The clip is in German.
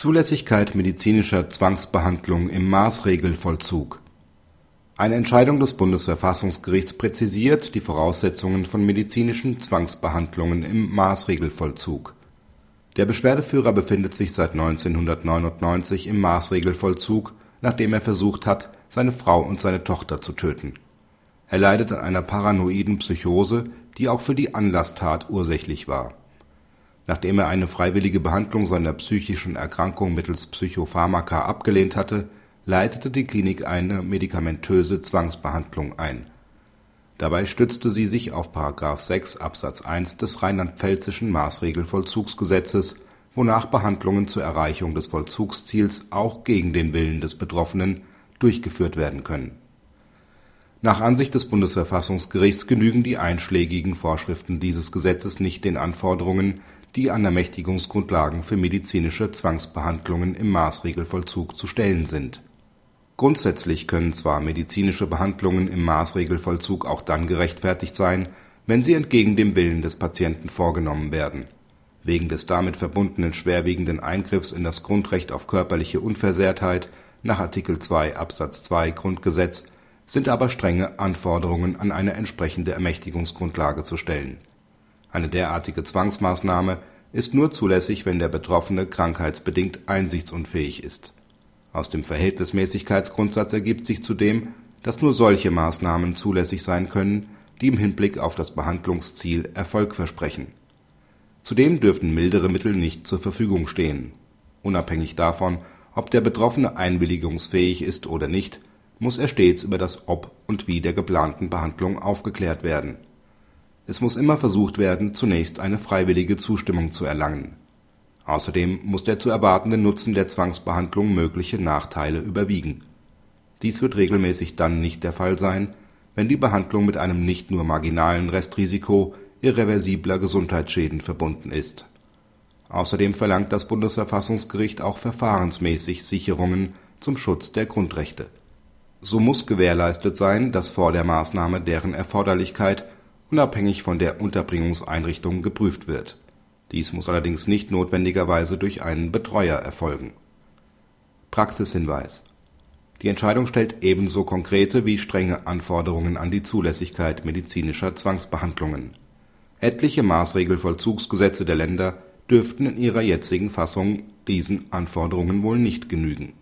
Zulässigkeit medizinischer Zwangsbehandlung im Maßregelvollzug Eine Entscheidung des Bundesverfassungsgerichts präzisiert die Voraussetzungen von medizinischen Zwangsbehandlungen im Maßregelvollzug. Der Beschwerdeführer befindet sich seit 1999 im Maßregelvollzug, nachdem er versucht hat, seine Frau und seine Tochter zu töten. Er leidet an einer paranoiden Psychose, die auch für die Anlasstat ursächlich war. Nachdem er eine freiwillige Behandlung seiner psychischen Erkrankung mittels Psychopharmaka abgelehnt hatte, leitete die Klinik eine medikamentöse Zwangsbehandlung ein. Dabei stützte sie sich auf § 6 Absatz 1 des rheinland-pfälzischen Maßregelvollzugsgesetzes, wonach Behandlungen zur Erreichung des Vollzugsziels auch gegen den Willen des Betroffenen durchgeführt werden können. Nach Ansicht des Bundesverfassungsgerichts genügen die einschlägigen Vorschriften dieses Gesetzes nicht den Anforderungen, die an Ermächtigungsgrundlagen für medizinische Zwangsbehandlungen im Maßregelvollzug zu stellen sind. Grundsätzlich können zwar medizinische Behandlungen im Maßregelvollzug auch dann gerechtfertigt sein, wenn sie entgegen dem Willen des Patienten vorgenommen werden. Wegen des damit verbundenen schwerwiegenden Eingriffs in das Grundrecht auf körperliche Unversehrtheit nach Artikel 2 Absatz 2 Grundgesetz sind aber strenge Anforderungen an eine entsprechende Ermächtigungsgrundlage zu stellen. Eine derartige Zwangsmaßnahme ist nur zulässig, wenn der Betroffene krankheitsbedingt einsichtsunfähig ist. Aus dem Verhältnismäßigkeitsgrundsatz ergibt sich zudem, dass nur solche Maßnahmen zulässig sein können, die im Hinblick auf das Behandlungsziel Erfolg versprechen. Zudem dürfen mildere Mittel nicht zur Verfügung stehen. Unabhängig davon, ob der Betroffene einwilligungsfähig ist oder nicht muss er stets über das Ob und Wie der geplanten Behandlung aufgeklärt werden. Es muss immer versucht werden, zunächst eine freiwillige Zustimmung zu erlangen. Außerdem muss der zu erwartende Nutzen der Zwangsbehandlung mögliche Nachteile überwiegen. Dies wird regelmäßig dann nicht der Fall sein, wenn die Behandlung mit einem nicht nur marginalen Restrisiko irreversibler Gesundheitsschäden verbunden ist. Außerdem verlangt das Bundesverfassungsgericht auch verfahrensmäßig Sicherungen zum Schutz der Grundrechte so muss gewährleistet sein, dass vor der Maßnahme deren Erforderlichkeit unabhängig von der Unterbringungseinrichtung geprüft wird. Dies muss allerdings nicht notwendigerweise durch einen Betreuer erfolgen. Praxishinweis Die Entscheidung stellt ebenso konkrete wie strenge Anforderungen an die Zulässigkeit medizinischer Zwangsbehandlungen. Etliche Maßregelvollzugsgesetze der Länder dürften in ihrer jetzigen Fassung diesen Anforderungen wohl nicht genügen